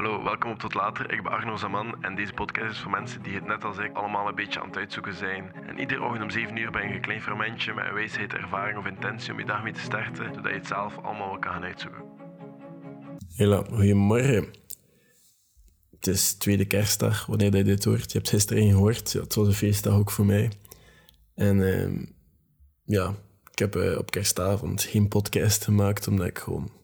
Hallo, welkom op Tot Later. Ik ben Arno Zaman en deze podcast is voor mensen die het net als ik allemaal een beetje aan het uitzoeken zijn. En iedere ochtend om 7 uur ben je een klein fermentje met een wijsheid, ervaring of intentie om je dag mee te starten, zodat je het zelf allemaal wel kan gaan uitzoeken. Hela, goedemorgen. Het is tweede kerstdag, wanneer je dit hoort. Je hebt gisteren gehoord, ja, het was een feestdag ook voor mij. En ehm, ja, ik heb eh, op kerstavond geen podcast gemaakt, omdat ik gewoon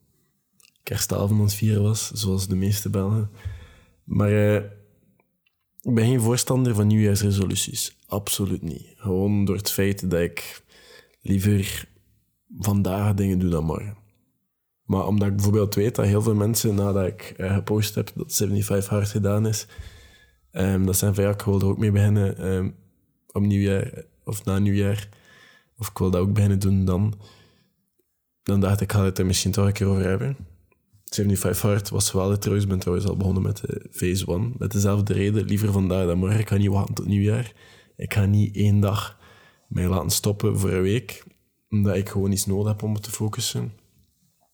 kerstavond aan het vieren was, zoals de meeste Belgen. Maar eh, ik ben geen voorstander van nieuwjaarsresoluties. Absoluut niet. Gewoon door het feit dat ik liever vandaag dingen doe dan morgen. Maar omdat ik bijvoorbeeld weet dat heel veel mensen nadat ik eh, gepost heb dat 75 hard gedaan is, ehm, dat zijn van ja, ik wil er ook mee beginnen op nieuwjaar of na nieuwjaar. Of ik wil dat ook beginnen doen dan. Dan dacht ik, ik ga het er misschien toch een keer over hebben. 75 Hard was wel trouwens. Ik ben trouwens al begonnen met de Phase 1. Met dezelfde reden. Liever vandaag dan morgen. Ik ga niet wachten tot nieuwjaar. Ik ga niet één dag mij laten stoppen voor een week. Omdat ik gewoon iets nodig heb om me te focussen.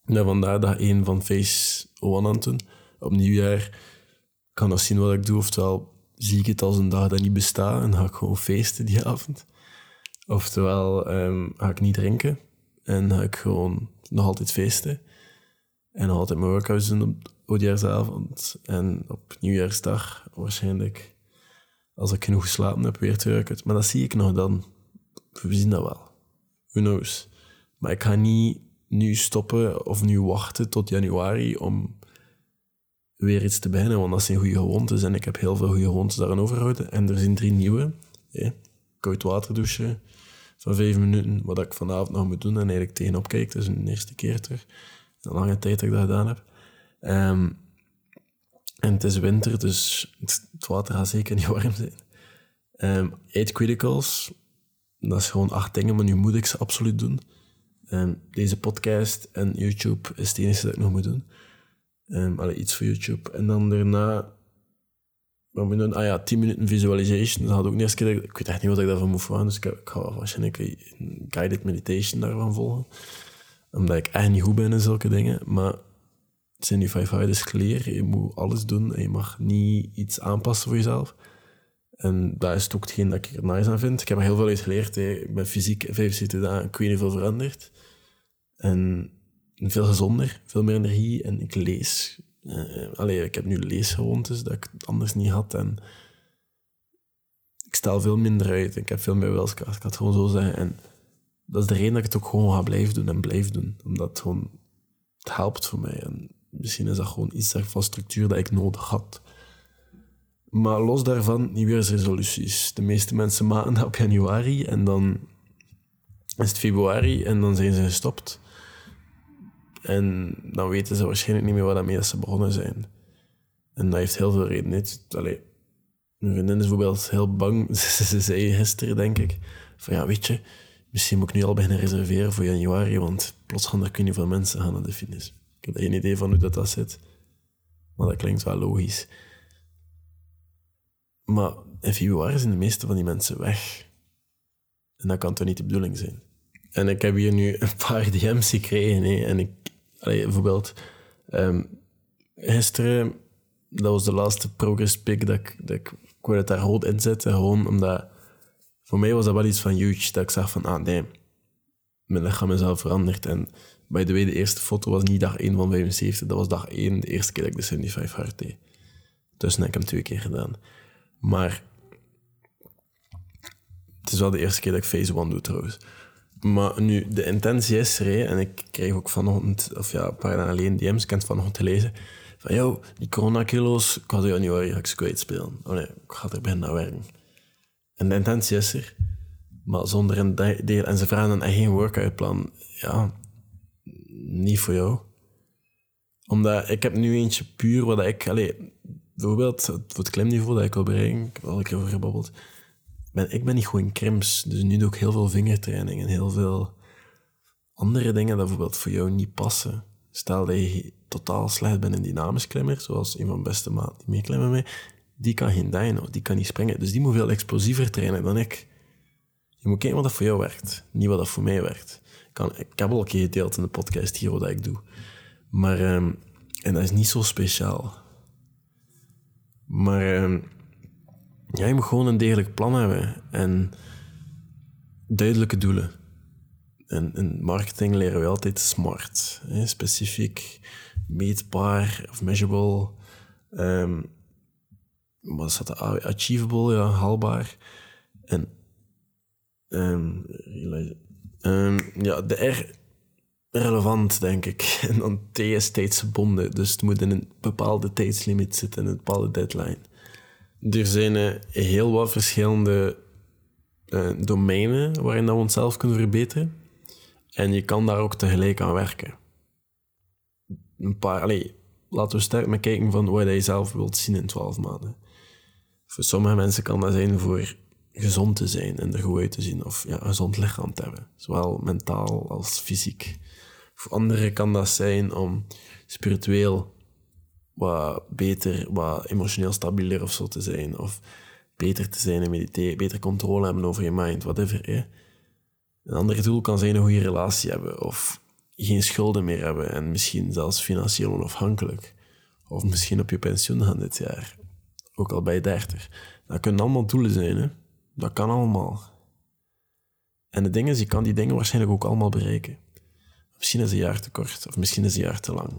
En vandaar dat één van Phase 1 aan het doen. Op nieuwjaar kan nog zien wat ik doe. Oftewel zie ik het als een dag dat niet bestaat. En ga ik gewoon feesten die avond. Oftewel ehm, ga ik niet drinken. En ga ik gewoon nog altijd feesten. En altijd workouts doen op oudjaarsavond. En op nieuwjaarsdag waarschijnlijk, als ik genoeg geslapen heb, weer te Maar dat zie ik nog dan. We zien dat wel. Who knows. Maar ik ga niet nu stoppen of nu wachten tot januari om weer iets te beginnen, want dat zijn goede gewoontes en ik heb heel veel goede gewoontes daaraan overgehouden. En er zijn drie nieuwe. Koud water douchen van vijf minuten, wat ik vanavond nog moet doen en eigenlijk tegenop kijk. Dat is een eerste keer terug een lange tijd dat ik dat gedaan heb. Ehm, en het is winter, dus het water gaat zeker niet warm zijn. Um, eight criticals, dat is gewoon acht dingen, maar nu moet ik ze absoluut doen. Um, deze podcast en YouTube is het enige dat ik nog moet doen. Um, iets voor YouTube. En dan daarna... Wat moet doen? Ah ja, 10 minuten visualization. Dat had ook de eerste keer... Ik weet echt niet wat ik daarvan moet vragen, dus ik, ga waarschijnlijk een guided meditation daarvan volgen omdat ik echt niet goed ben in zulke dingen. Maar het zijn nu vijf is clear. Je moet alles doen en je mag niet iets aanpassen voor jezelf. En dat is ook hetgeen dat ik er nice aan vind. Ik heb er heel veel uit geleerd. Hè. Ik ben fysiek 75 dagen, ik weet niet veel veranderd. En veel gezonder, veel meer energie. En ik lees. Uh, ik heb nu leesgewoontes dat ik anders niet had. En ik stel veel minder uit. Ik heb veel meer wilskracht. Ik het gewoon zo zeggen. En dat is de reden dat ik het ook gewoon ga blijven doen en blijf doen. Omdat het gewoon, het helpt voor mij. En misschien is dat gewoon iets van structuur dat ik nodig had. Maar los daarvan, nieuwjaarsresoluties. De meeste mensen maken dat op januari en dan is het februari en dan zijn ze gestopt. En dan weten ze waarschijnlijk niet meer waar mee ze begonnen zijn. En dat heeft heel veel redenen. Allee, mijn vriendin is bijvoorbeeld heel bang. ze zei gisteren, denk ik, van ja, weet je, Misschien moet ik nu al beginnen reserveren voor januari, want plots gaan er kun je veel mensen gaan naar de fitness. Ik heb geen idee van hoe dat, dat zit, maar dat klinkt wel logisch. Maar in februari zijn de meeste van die mensen weg. En dat kan toch niet de bedoeling zijn? En ik heb hier nu een paar DM's gekregen. Hè, en ik, allee, bijvoorbeeld, um, gisteren, dat was de laatste progress pick dat ik, dat ik, ik daar goed inzetten. Gewoon omdat voor mij was dat wel iets van huge, dat ik zag van, ah nee, mijn lichaam is al veranderd. En the way, de eerste foto was niet dag 1 van 75, dat was dag 1, de eerste keer dat ik de 75 hard deed. Dus heb ik hem twee keer gedaan. Maar het is wel de eerste keer dat ik phase 1 doe trouwens. Maar nu, de intentie is er, en ik kreeg ook vanochtend, of ja, een paar dagen alleen DM's, ik heb het vanochtend van, joh, die coronakilo's, ik had in januari ga ik ze kwijt spelen. Oh nee, ik ga er bijna naar werken. En de intentie is er, maar zonder een deel. En ze vragen dan echt geen workoutplan. Ja, niet voor jou. Omdat ik heb nu eentje puur wat ik... Allez, bijvoorbeeld voor het klimniveau dat ik wil bereiken, ik heb al een keer over gebabbeld. Ben, ik ben niet gewoon krims, dus nu doe ik heel veel vingertraining en heel veel andere dingen dat bijvoorbeeld voor jou niet passen. Stel dat je totaal slecht bent in dynamisch klimmer, zoals een van mijn beste maat die meeklimmen mee, die kan geen dyno, die kan niet springen. Dus die moet veel explosiever trainen dan ik. Je moet kijken wat dat voor jou werkt, niet wat dat voor mij werkt. Ik, kan, ik heb al een keer gedeeld in de podcast hier wat ik doe. Maar, um, en dat is niet zo speciaal. Maar ehm, ja, je moet gewoon een degelijk plan hebben en duidelijke doelen. En in marketing leren we altijd smart. Hè? Specifiek, meetbaar of measurable. Um, wat is dat? Achievable, ja, haalbaar. En um, ja, de R relevant, denk ik. En dan T is tijdsgebonden. Dus het moet in een bepaalde tijdslimiet zitten, een bepaalde deadline. Er zijn uh, heel wat verschillende uh, domeinen waarin dat we onszelf kunnen verbeteren. En je kan daar ook tegelijk aan werken. Een paar, allez, laten we sterk maar kijken van wat je zelf wilt zien in 12 maanden. Voor sommige mensen kan dat zijn voor gezond te zijn en er goed uit te zien. Of ja, een gezond lichaam te hebben. Zowel mentaal als fysiek. Voor anderen kan dat zijn om spiritueel wat beter, wat emotioneel stabieler of zo te zijn. Of beter te zijn en mediteren, beter controle hebben over je mind, whatever. Hè. Een ander doel kan zijn een goede relatie hebben of geen schulden meer hebben en misschien zelfs financieel onafhankelijk. Of misschien op je pensioen gaan dit jaar, ook al bij 30. Dat kunnen allemaal doelen zijn, hè. Dat kan allemaal. En de ding is, je kan die dingen waarschijnlijk ook allemaal bereiken. Misschien is een jaar te kort, of misschien is een jaar te lang.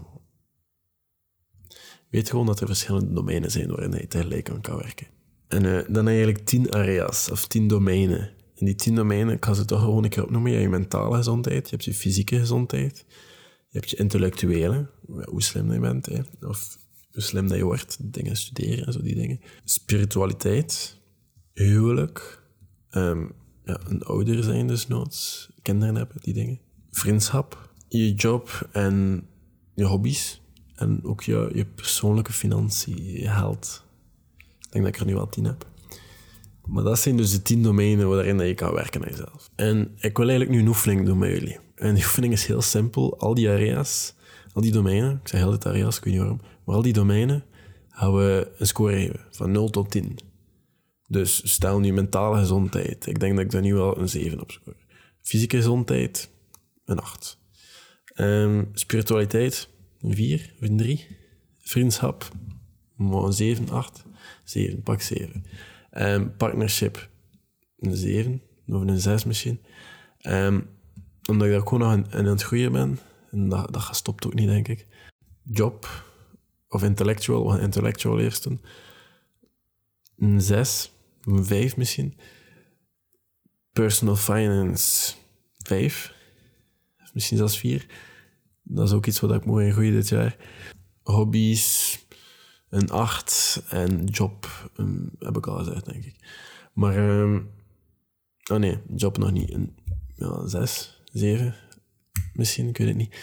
Weet gewoon dat er verschillende domeinen zijn waarin je tegelijk aan kan werken. En uh, dan eigenlijk tien areas, of tien domeinen. En die tien domeinen, ik ga ze toch gewoon een keer opnoemen. Je hebt je mentale gezondheid, je hebt je fysieke gezondheid, je hebt je intellectuele, hoe slim je bent, hè, of hoe slim dat je wordt, dingen studeren en zo die dingen. Spiritualiteit, huwelijk, um, ja, een ouder zijn dus noods, kinderen hebben, die dingen. Vriendschap, je job en je hobby's. En ook je, je persoonlijke financiën, je geld. Ik denk dat ik er nu al tien heb. Maar dat zijn dus de tien domeinen waarin je kan werken aan jezelf. En ik wil eigenlijk nu een oefening doen met jullie. En die oefening is heel simpel. Al die areas, al die domeinen, ik zeg heel dit areas, ik weet niet waarom, maar al die domeinen gaan we een score geven van 0 tot 10. Dus stel nu mentale gezondheid. Ik denk dat ik daar nu wel een 7 op score. Fysieke gezondheid, een 8. Um, ehm, spiritualiteit, een 4 of een 3. Vriendschap, een 7, 8. 7, pak 7. Um, partnership, een 7 of een 6 misschien. Um, omdat ik daar gewoon nog in, aan het groeien ben. En dat, dat stopt ook niet, denk ik. Job of intellectual, intellectual eerst een, een 6, een 5 misschien. Personal finance, 5. Misschien zelfs 4. Dat is ook iets wat ik mooi in groeien dit jaar. Hobby's, een 8 en job um, heb ik al gezegd, denk ik. Maar, um, oh nee, job nog niet. Een ja, 6, 7 misschien, ik weet het niet.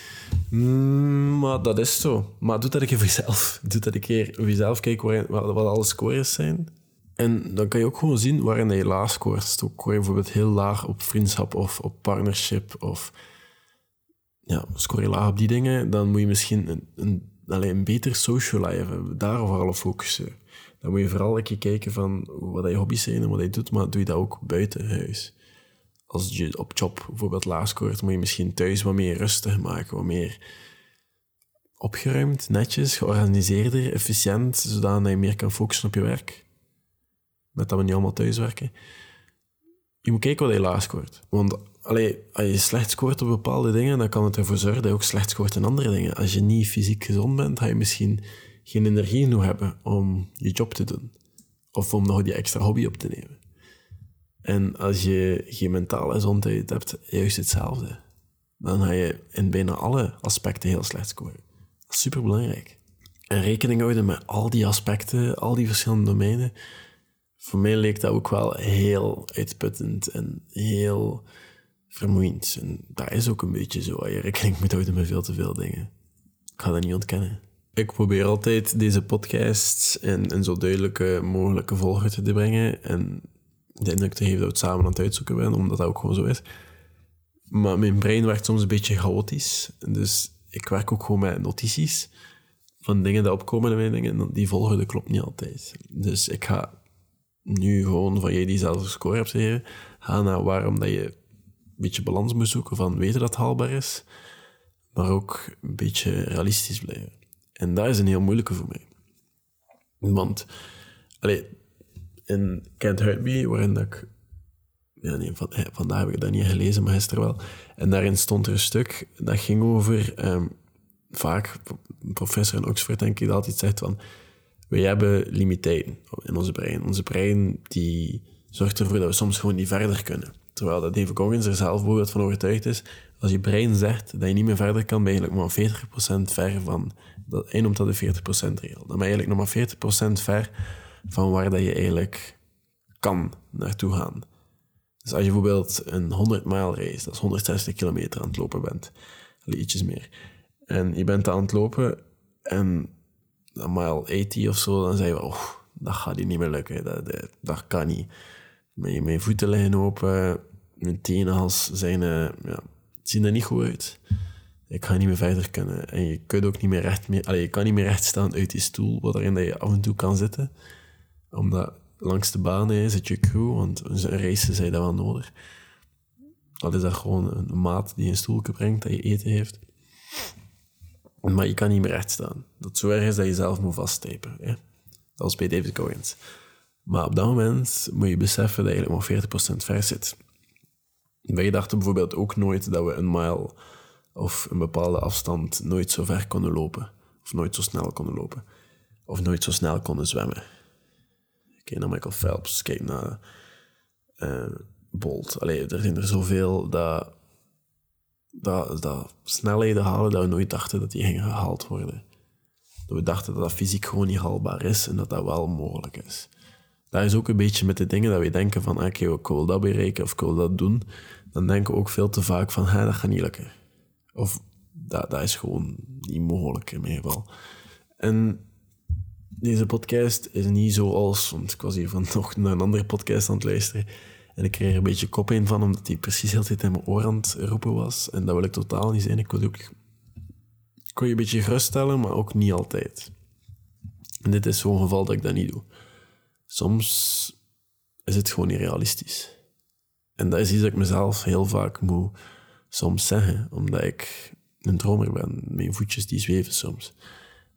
Mm, maar dat is zo. Maar doe dat een keer voor jezelf. Doe dat een keer voor jezelf. Kijk wat, wat alle scores zijn. En dan kan je ook gewoon zien waarin je laag scoort. Scoor je bijvoorbeeld heel laag op vriendschap of op partnership of ja, scoor je laag op die dingen, dan moet je misschien een, een, een beter social life hebben. Daar vooral op focussen. Dan moet je vooral een keer kijken van wat je hobby's zijn en wat je doet, maar doe je dat ook buiten huis. Als je op job bijvoorbeeld laag scoort, moet je misschien thuis wat meer rustig maken, wat meer opgeruimd, netjes, georganiseerder, efficiënt, zodat je meer kan focussen op je werk. Met dat we niet allemaal thuis werken. Je moet kijken wat je laag scoort. Want allee, als je slecht scoort op bepaalde dingen, dan kan het ervoor zorgen dat je ook slecht scoort in andere dingen. Als je niet fysiek gezond bent, ga je misschien geen energie genoeg hebben om je job te doen. Of om nog die extra hobby op te nemen. En als je geen mentale gezondheid hebt, juist hetzelfde. Dan ga je in bijna alle aspecten heel slecht scoren. Dat is superbelangrijk. En rekening houden met al die aspecten, al die verschillende domeinen. Voor mij leek dat ook wel heel uitputtend en heel vermoeiend. En dat is ook een beetje zo. Je rekening moet houden met veel te veel dingen. Ik ga dat niet ontkennen. Ik probeer altijd deze podcasts in een zo duidelijke mogelijke volgorde te brengen. En de indruk te geven dat we samen aan het uitzoeken zijn, omdat dat ook gewoon zo is. Maar mijn brein werkt soms een beetje chaotisch. Dus ik werk ook gewoon met notities van dingen die opkomen in mijn dingen. En die volgorde klopt niet altijd. Dus ik ga nu gewoon van jij die zelf score hebt gegeven, ga naar waarom dat je beetje balans moet zoeken van weten dat het haalbaar is, maar ook een beetje realistisch blijven. En dat is een heel moeilijke voor mij. Want Allee, in Kent Hurt waarin dat ik... Ja, nee, van, vandaag heb ik dat niet gelezen, maar gisteren wel. En daarin stond er een stuk dat ging over... ehm, vaak, een professor in Oxford denk ik, dat altijd zegt van... Wij hebben limiteiten in onze brein. Onze brein die zorgt ervoor dat we soms gewoon niet verder kunnen. Terwijl dat David Goggins er zelf bijvoorbeeld van overtuigd is, als je brein zegt dat je niet meer verder kan, ben je eigenlijk maar 40% ver van... Dat, hij noemt dat de 40%-regel. Dan ben je eigenlijk nog maar 40% ver van waar dat je eigenlijk kan naartoe gaan. Dus als je bijvoorbeeld een 100 mile race, dat is 160 kilometer aan het lopen bent, ietsjes meer, en je bent aan het lopen en een mile 80 of zo, dan zeg je, oh, dat gaat hier niet meer lukken, dat, dat, kan niet. Mijn, mijn voeten liggen open, mijn tenenhals zijn, ja, zien er niet goed uit. Ik ga niet meer verder kunnen. En je kunt ook niet meer recht, allee, je kan niet meer recht staan uit die stoel, waarin dat je af en toe kan zitten. Omdat langs de banen zit je crew, want een race zijn dat wel nodig. Al is dat gewoon een maat die een stoelje brengt, dat je eten heeft. Maar je kan niet meer recht staan. Dat zo erg is dat je zelf moet vasttypen. Hè? Dat was bij David Goggins. Maar op dat moment moet je beseffen dat je eigenlijk maar 40% ver zit. Wij dachten bijvoorbeeld ook nooit dat we een mile of een bepaalde afstand nooit zo ver konden lopen. Of nooit zo snel konden lopen. Of nooit zo snel konden zwemmen. Kijk naar Michael Phelps, kijk naar uh, Bolt. Allee, er zijn er zoveel dat, dat, dat snelheden halen dat we nooit dachten dat die gingen gehaald worden. Dat we dachten dat dat fysiek gewoon niet haalbaar is en dat dat wel mogelijk is. Dat is ook een beetje met de dingen dat we denken van, oké, ik wil dat bereiken of ik wil dat doen. Dan denken we ook veel te vaak van, dat gaat niet lukken. Of dat, dat is gewoon niet mogelijk in mijn geval. En deze podcast is niet zoals, want ik was hier van nog naar een andere podcast aan het luisteren. En ik kreeg er een beetje kop in van, omdat hij precies heel tijd in mijn oor aan roepen was. En dat wil ik totaal niet zijn. Ik wil ook wil je een beetje geruststellen, maar ook niet altijd. En dit is zo'n geval dat ik dat niet doe. Soms is het gewoon niet realistisch. En dat is iets dat ik mezelf heel vaak moet soms zeggen, omdat ik een dromer ben. Mijn voetjes die zweven soms.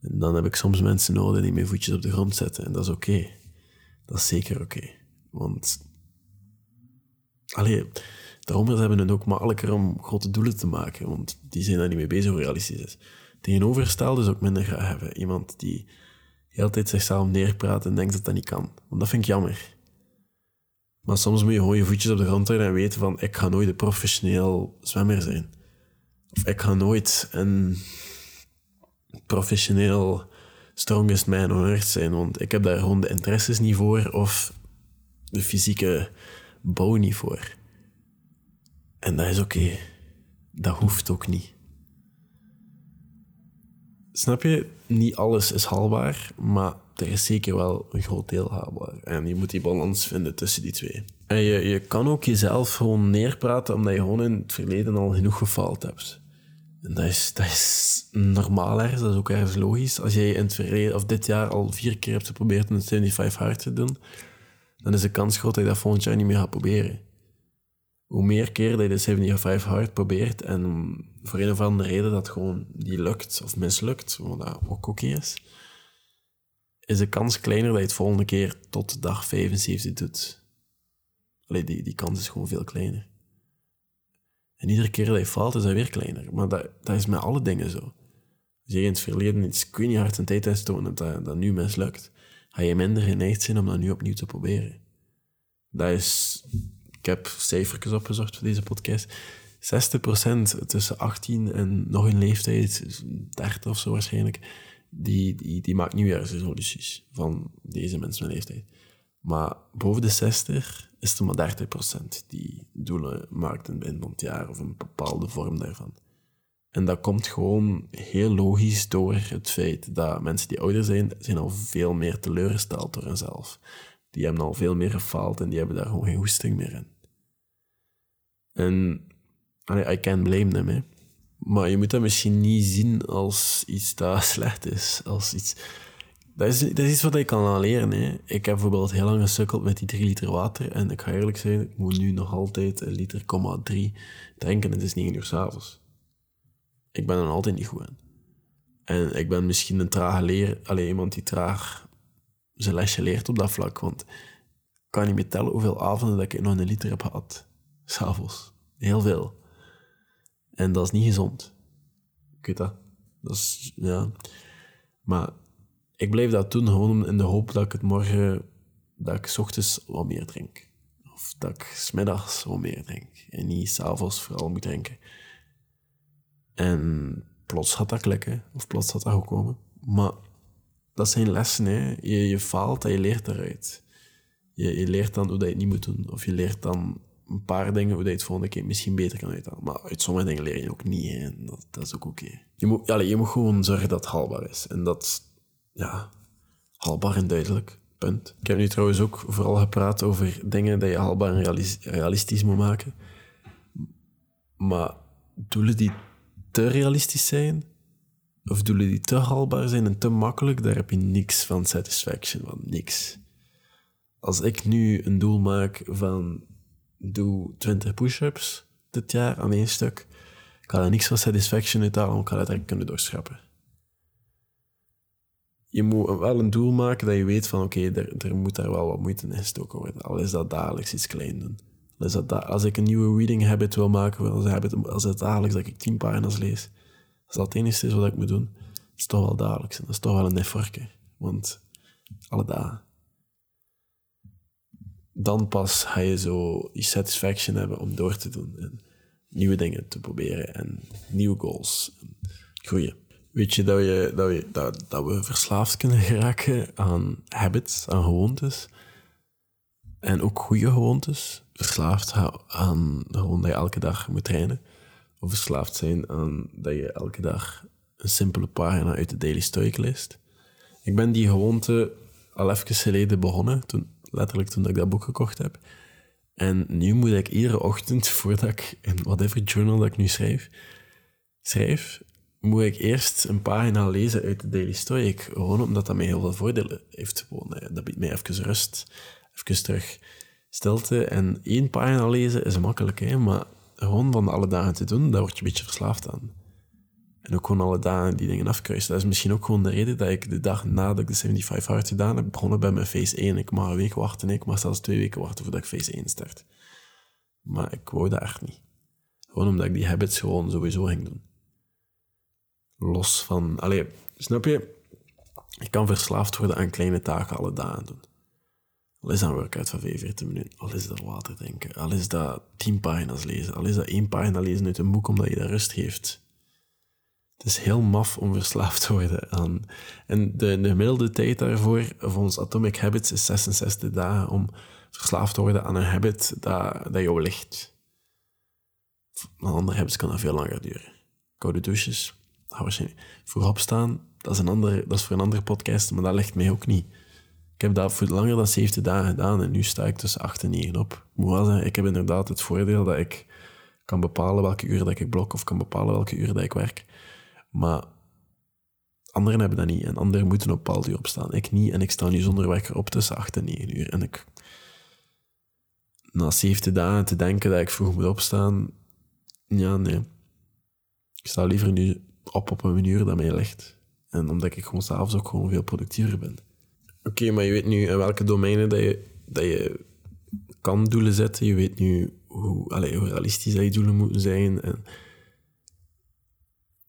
En dan heb ik soms mensen nodig die mijn voetjes op de grond zetten. En dat is oké. Dat is zeker oké. Want... Allee, dromers hebben het ook makkelijker om grote doelen te maken, want die zijn daar niet mee bezig hoe realistisch is. Tegenovergestelde is ook minder graag hebben. Iemand die heel tijd zichzelf neerpraat en denkt dat dat niet kan. Want dat vind ik jammer. Maar soms moet je gewoon je voetjes op de grond houden en weten van ik ga nooit een professioneel zwemmer zijn. Of ik ga nooit een professioneel strongest man on earth zijn, want ik heb daar gewoon de interesses niet voor of de fysieke bouw niet voor. En dat is oké. Dat hoeft ook niet. Snap je? Niet alles is haalbaar, maar er is zeker wel een groot deel haalbaar. En je moet die balans vinden tussen die twee. En je, je kan ook jezelf gewoon neerpraten omdat je gewoon in het verleden al genoeg gefaald hebt. Dat is, dat normaal ergens, dat is ook ergens logisch. Als jij in het verleden of dit jaar al vier keer hebt geprobeerd een 75 hard te doen, dan is de kans groot dat je dat volgend jaar niet meer gaat proberen. Hoe meer keer dat je de 75 hard probeert en voor een of andere reden dat gewoon niet lukt of mislukt, wat dat ook oké is, is de kans kleiner dat je het volgende keer tot dag 75 doet. Allee, die, die kans is gewoon veel kleiner. En iedere keer dat je faalt, is dat weer kleiner. Maar dat, dat is met alle dingen zo. Als je in het verleden iets je hard een tijd hebt dat dat nu mislukt, ga je minder geneigd zijn om dat nu opnieuw te proberen. Dat is... Ik heb cijfertjes opgezocht voor deze podcast. 60% tussen 18 en nog een leeftijd, 30 of zo waarschijnlijk, die, die, die maakt nieuwjaarsresoluties van deze mensen met leeftijd. Maar boven de 60 is er maar 30% die doelen maakt in het het jaar of een bepaalde vorm daarvan. En dat komt gewoon heel logisch door het feit dat mensen die ouder zijn, zijn al veel meer teleurgesteld door hunzelf. Die hebben al veel meer gefaald en die hebben daar gewoon geen hoesting meer in. En I can't blame them, hè. Maar je moet dat misschien niet zien als iets dat slecht is. Als iets... dat, is, dat is iets wat je kan leren. Hè. Ik heb bijvoorbeeld heel lang gesukkeld met die 3 liter water. En ik ga eerlijk zijn, ik moet nu nog altijd een liter, 3 drinken. En het is 9 uur s'avonds. Ik ben er altijd niet goed in. En ik ben misschien een trage leer... Alleen iemand die traag zijn lesje leert op dat vlak. Want ik kan niet meer tellen hoeveel avonden dat ik nog een liter heb gehad. S'avonds. Heel veel. En dat is niet gezond. Ik weet dat. Dat is, ja. Maar ik blijf dat doen gewoon in de hoop dat ik het morgen, dat ik s ochtends wat meer drink. Of dat ik smiddags wat meer drink. En niet s'avonds vooral moet drinken. En plots gaat dat klikken. Of plots gaat dat ook komen. Maar dat zijn lessen, hè. Je, je faalt en je leert eruit. Je, je leert dan hoe dat je het niet moet doen. Of je leert dan een paar dingen hoe dat je het volgende keer misschien beter kan uithalen. Maar uit sommige dingen leer je ook niet. En dat, is ook oké. Je, moet, je moet gewoon zorgen dat het haalbaar is. En dat, ja, haalbaar en duidelijk. Punt. Ik heb nu trouwens ook vooral gepraat over dingen dat je haalbaar en realis- realistisch moet maken. Maar doelen die te realistisch zijn, of doelen die te haalbaar zijn en te makkelijk, daar heb je niks van satisfaction, van niks. Als ik nu een doel maak van doe 20 push-ups dit jaar aan één stuk, ga er niks van satisfaction uithalen, want ik ga dat direct kunnen doorschrappen. Je moet wel een doel maken dat je weet van oké, er, moet daar wel wat moeite in gestoken worden. Al is dat dagelijks iets klein doen. Al is dat da- als ik een nieuwe reading habit wil maken, als, als het dagelijks dat ik 10 pagina's lees, als dat het enige is wat ik moet doen, is toch wel dagelijks. En dat is toch wel een effortje. Want alle dagen. Dan pas ga je zo die satisfaction hebben om door te doen. En nieuwe dingen te proberen. En nieuwe goals. En groeien. Weet je dat, je, dat, we, dat, dat we verslaafd kunnen geraken aan habits, aan gewoontes. En ook goede gewoontes. Verslaafd aan gewoon dat je elke dag moet trainen. Of verslaafd zijn aan dat je elke dag een simpele pagina uit de Daily Stoic leest. Ik ben die gewoonte al even geleden begonnen, toen, letterlijk toen ik dat boek gekocht heb. En nu moet ik iedere ochtend, voordat ik in whatever journal dat ik nu schrijf, schrijf, moet ik eerst een pagina lezen uit de Daily Stoic. Gewoon omdat dat mij heel veel voordelen heeft. Gewoon, dat biedt mij even rust, even terug stilte. En één pagina lezen is makkelijk, hè, maar gewoon van alle dagen te doen, daar word je een beetje verslaafd aan. En ook gewoon alle dagen die dingen afkruisen. Dat is misschien ook gewoon de reden dat ik de dag nadat ik de 75 Hard gedaan heb, begonnen bij mijn phase 1. Ik mag een week wachten, ik mag zelfs twee weken wachten voordat ik phase 1 start. Maar ik wou dat echt niet. Gewoon omdat ik die habits gewoon sowieso ging doen. Los van... Allee, snap je? Ik kan verslaafd worden aan kleine taken alle dagen doen. Al is dat een workout van 45 minuten, al is dat water drinken, al is dat 10 pagina's lezen, al is dat één pagina lezen uit een boek omdat je dat rust geeft. Het is heel maf om verslaafd te worden aan. En de, de gemiddelde tijd daarvoor, volgens Atomic Habits, is 66 dagen om verslaafd te worden aan een habit dat, dat jou ligt. Een andere habits kan dat veel langer duren. Koude douches, dat waarschijnlijk. Vroeg opstaan, dat is, een dat is voor een andere podcast, maar dat ligt mij ook niet. Ik heb dat voor langer dan 70 dagen gedaan en nu sta ik tussen 8 en 9 op. Ik moet wel ik heb inderdaad het voordeel dat ik kan bepalen welke uren dat ik blok of kan bepalen welke uren dat ik werk. Maar anderen hebben dat niet en anderen moeten op bepaald uur opstaan. Ik niet en ik sta nu zonder wekker op tussen 8 en 9 uur. En ik, na 70 dagen te denken dat ik vroeg moet opstaan, ja, nee. Ik sta liever nu op op een uur dat mij ligt. En omdat ik gewoon s'avonds ook gewoon veel productiever ben. Oké, maar je weet nu in welke domeinen dat je, dat je kan doelen zetten. Je weet nu hoe, allez, hoe realistisch dat je doelen moeten zijn. En,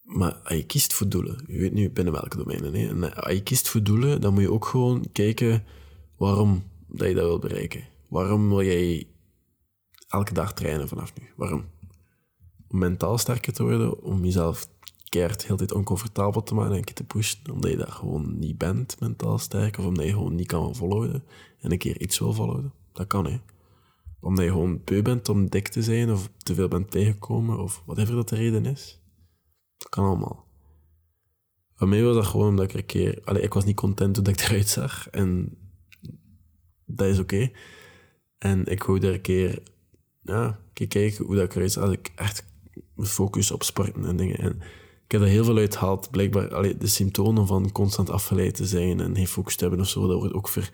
maar als je kiest voor doelen, je weet nu binnen welke domeinen. En als je kiest voor doelen, dan moet je ook gewoon kijken waarom dat je dat wil bereiken. Waarom wil jij elke dag trainen vanaf nu? Waarom? Om mentaal sterker te worden, om jezelf keihard heel tijd oncomfortabel te maken en te pushen, omdat je dat gewoon niet bent, mentaal sterk, of omdat je gewoon niet kan volhouden en een keer iets wil volhouden. Dat kan, hè. Omdat je gewoon beu bent om dik te zijn, of te veel bent tegengekomen, of whatever dat de reden is. Dat kan allemaal. Voor mij was dat gewoon omdat ik een keer... Allee, ik was niet content hoe ik eruit zag, en dat is oké. En ik wou daar een keer... Ja, kijken hoe dat ik eruit zag als ik echt focus op sporten en dingen. En ik heb er heel veel uit gehaald. Blijkbaar, allee, de symptomen van constant afgeleid te zijn en geen te hebben of zo, dat wordt ook ver,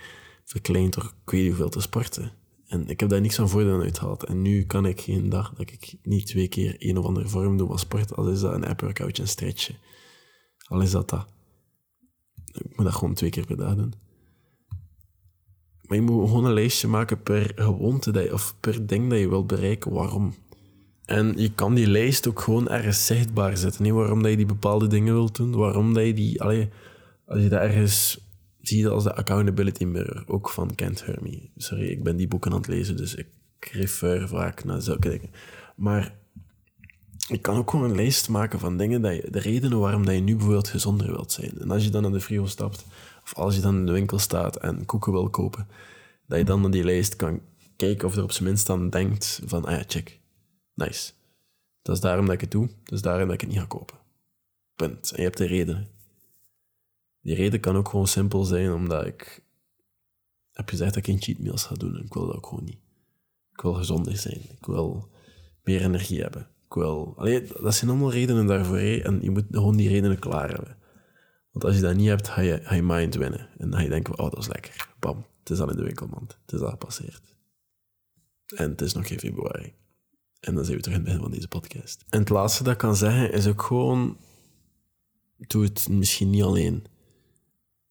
verkleind door ik weet hoeveel te sporten. En ik heb daar niks van voordeel uit gehaald. En nu kan ik geen dag dat ik niet twee keer een of andere vorm doe van sport, al is dat een app-workoutje, een stretchje. Al is dat dat. Ik moet dat gewoon twee keer per dag doen. Maar je moet gewoon een lijstje maken per gewoonte dat je, of per ding dat je wilt bereiken. Waarom? En je kan die lijst ook gewoon ergens zichtbaar zetten. Nee, waarom dat je die bepaalde dingen wilt doen. Waarom dat je die... Als je dat ergens... Zie je dat als de accountability mirror. Ook van Kent Hermie. Sorry, ik ben die boeken aan het lezen, dus ik refer vaak naar zulke dingen. Maar je kan ook gewoon een lijst maken van dingen, dat je, de redenen waarom dat je nu bijvoorbeeld gezonder wilt zijn. En als je dan naar de frio stapt, of als je dan in de winkel staat en koeken wil kopen, dat je dan naar die lijst kan kijken of er op zijn minst dan denkt van, ah ja, check, nice. Dat is daarom dat ik het doe, dat is daarom dat ik het niet ga kopen. Punt. En je hebt de reden. Die reden kan ook gewoon simpel zijn, omdat ik heb gezegd dat ik geen cheat meals ga doen. En ik wil dat ook gewoon niet. Ik wil gezonder zijn. Ik wil meer energie hebben. Ik wil... Allee, dat zijn allemaal redenen daarvoor. En je moet gewoon die redenen klaar hebben. Want als je dat niet hebt, ga je, ga je mind winnen. En dan ga je denken, oh, dat is lekker. Bam, het is al in de winkelmand. Het is al gepasseerd. En het is nog geen februari. En dan zijn we terug in het begin van deze podcast. En het laatste dat ik kan zeggen, is ook gewoon... Doe het misschien niet alleen.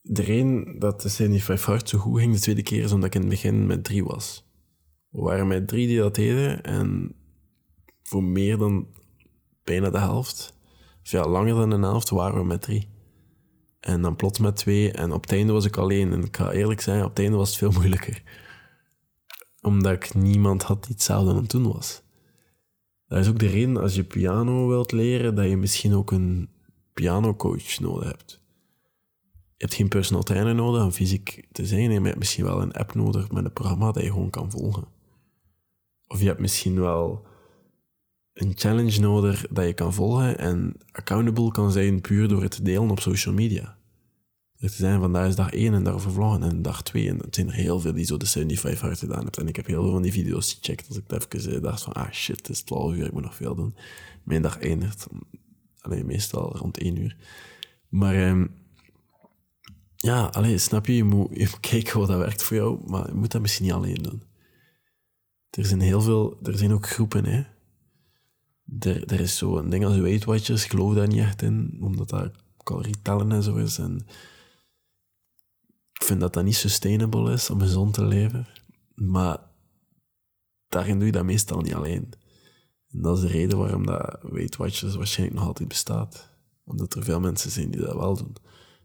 De reden dat de 75 Hard zo goed ging de tweede keer, is omdat ik in het begin met drie was. We waren met drie die dat deden en voor meer dan bijna de helft, of ja, langer dan een helft, waren we met drie. En dan plots met twee en op het einde was ik alleen. En ik ga eerlijk zijn, op het einde was het veel moeilijker. Omdat ik niemand had die hetzelfde aan het doen was. Dat is ook de reden als je piano wilt leren, dat je misschien ook een pianocoach nodig hebt. Je hebt geen personal trainer nodig om fysiek te zijn, maar je hebt misschien wel een app nodig met een programma dat je gewoon kan volgen. Of je hebt misschien wel een challenge nodig dat je kan volgen en accountable kan zijn puur door het te delen op social media. Er zijn vandaag is dag 1 en daarover vloggen en dag 2. En het zijn er heel veel die zo de 75 hard gedaan hebben. En ik heb heel veel van die video's gecheckt als ik even eh, dacht van, ah shit, het is 12 uur, ik moet nog veel doen. Mijn dag eindigt, alleen meestal rond 1 uur. Maar ehm, ja, alleen snap je, je moet, je moet kijken wat dat werkt voor jou, maar je moet dat misschien niet alleen doen. Er zijn heel veel, er zijn ook groepen, hè. Er, er is zo een ding als Weight Watchers, ik geloof daar niet echt in, omdat dat calorie tellen en zo is. En ik vind dat dat niet sustainable is om gezond te leven. Maar daarin doe je dat meestal niet alleen. En dat is de reden waarom dat Weight Watchers waarschijnlijk nog altijd bestaat. Omdat er veel mensen zijn die dat wel doen.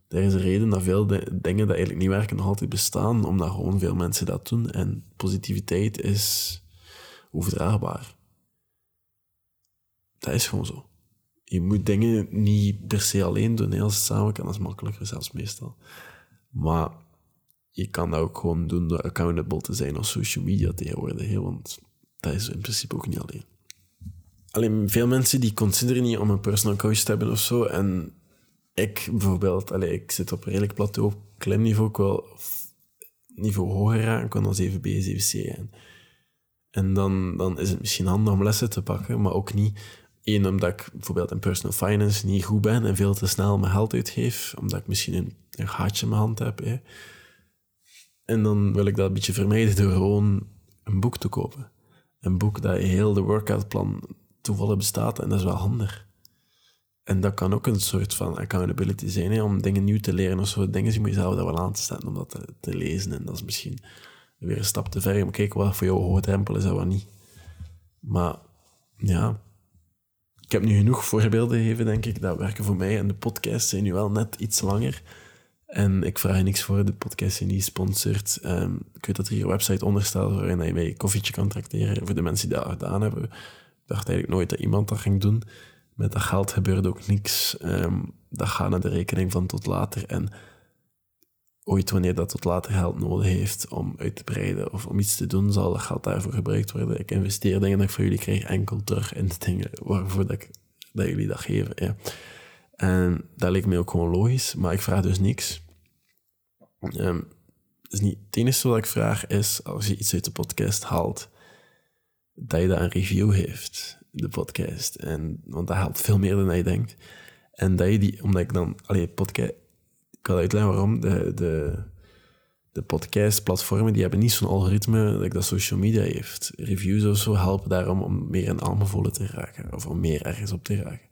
Er is een reden dat veel dingen dat eigenlijk niet werken nog altijd bestaan, omdat gewoon veel mensen dat doen. En positiviteit is overdraagbaar. Dat is gewoon zo. Je moet dingen niet per se alleen doen. Het samen kan, dat is makkelijker, zelfs meestal. Maar je kan dat ook gewoon doen door accountable te zijn op social media tegenwoordig. Hè? Want dat is in principe ook niet alleen. Alleen veel mensen die consideren niet om een personal coach te hebben of zo. En ik bijvoorbeeld, allez, ik zit op een redelijk plateau, klimniveau, ik wil niveau hoger ik kan dan 7B, 7C gaan. En dan, dan is het misschien handig om lessen te pakken, maar ook niet Eén, omdat ik bijvoorbeeld in personal finance niet goed ben en veel te snel mijn geld uitgeef, omdat ik misschien een, een gaatje in mijn hand heb. En dan wil ik dat een beetje vermijden door gewoon een boek te kopen. Een boek dat heel de workoutplan toevallig bestaat en dat is wel handig. En dat kan ook een soort van accountability zijn, hè, om dingen nieuw te leren of zo. Dingen moet je zelf daar wel aan te zetten om dat te, lezen. En dat is misschien weer een stap te ver. Maar kijk wat voor jou hoge drempel is en wat niet. Maar ja, ik heb nu genoeg voorbeelden gegeven, denk ik, dat werken voor mij. En de podcasts zijn nu wel net iets langer. En ik vraag niks voor, de podcast is niet gesponsord. Um, ik weet dat er hier een website onder waarin je mij een koffietje kan tracteren voor de mensen die dat gedaan hebben. Ik dacht eigenlijk nooit dat iemand dat ging doen. Met dat geld gebeurt ook niks. Um, dat gaat naar de rekening van tot later. En ooit wanneer dat tot later geld nodig heeft om uit te breiden of om iets te doen, zal dat geld daarvoor gebruikt worden. Ik investeer dingen dat ik van jullie krijg enkel terug in de dingen waarvoor dat, ik, dat jullie dat geven. Ja. En dat lijkt mij ook gewoon logisch, maar ik vraag dus niks. Um, niet, het enige wat ik vraag is, als je iets uit de podcast haalt, dat je daar een review heeft, de podcast. En, want dat helpt veel meer dan je denkt. En dat je die, omdat ik dan, allee, podcast, ik ga uitleggen waarom. De, de, de podcast-platformen die hebben niet zo'n algoritme dat, dat social media heeft. Reviews of zo helpen daarom om meer in aanbevolen te raken of om meer ergens op te raken.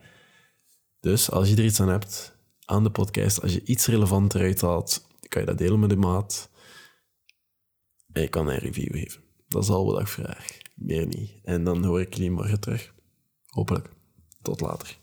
Dus als je er iets aan hebt aan de podcast, als je iets relevanter uithaalt, kan je dat delen met de maat. ik kan een review geven. Dat is al wat ik vraag. Meer niet. En dan hoor ik jullie morgen terug. Hopelijk. Tot later.